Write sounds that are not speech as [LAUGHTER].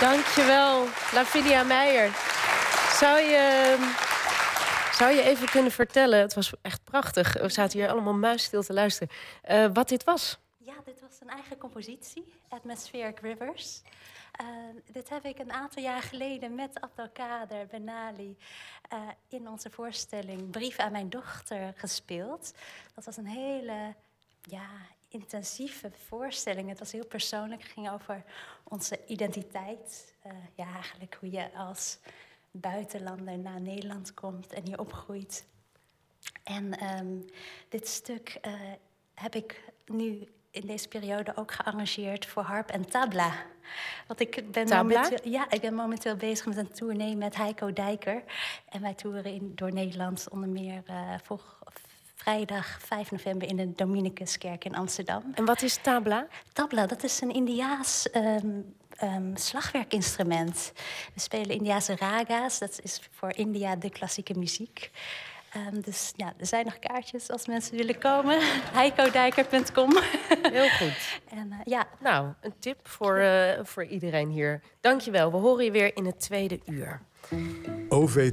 Dankjewel, Lavinia Meijer. Zou je, zou je even kunnen vertellen, het was echt prachtig. We zaten hier allemaal muisstil te luisteren. Uh, wat dit was? Ja, dit was een eigen compositie, Atmospheric Rivers. Uh, dit heb ik een aantal jaar geleden met Abdelkader Benali uh, in onze voorstelling Brief aan mijn dochter gespeeld. Dat was een hele ja, intensieve voorstelling. Het was heel persoonlijk. Het ging over onze identiteit. Uh, ja, eigenlijk hoe je als buitenlander naar Nederland komt en hier opgroeit. En um, dit stuk uh, heb ik nu in deze periode ook gearrangeerd voor harp en tabla. Want ik ben, momenteel, ja, ik ben momenteel bezig met een tournee met Heiko Dijker. En wij toeren in, door Nederland onder meer uh, voor, vrijdag 5 november in de Dominicuskerk in Amsterdam. En wat is tabla? Tabla, dat is een Indiaas um, um, slagwerkinstrument. We spelen Indiase raga's, dat is voor India de klassieke muziek. Um, dus ja, er zijn nog kaartjes als mensen willen komen. [LAUGHS] heikodijker.com. Heel goed. [LAUGHS] En, uh, ja. Nou, een tip voor, uh, voor iedereen hier. Dankjewel. We horen je weer in het tweede uur. OV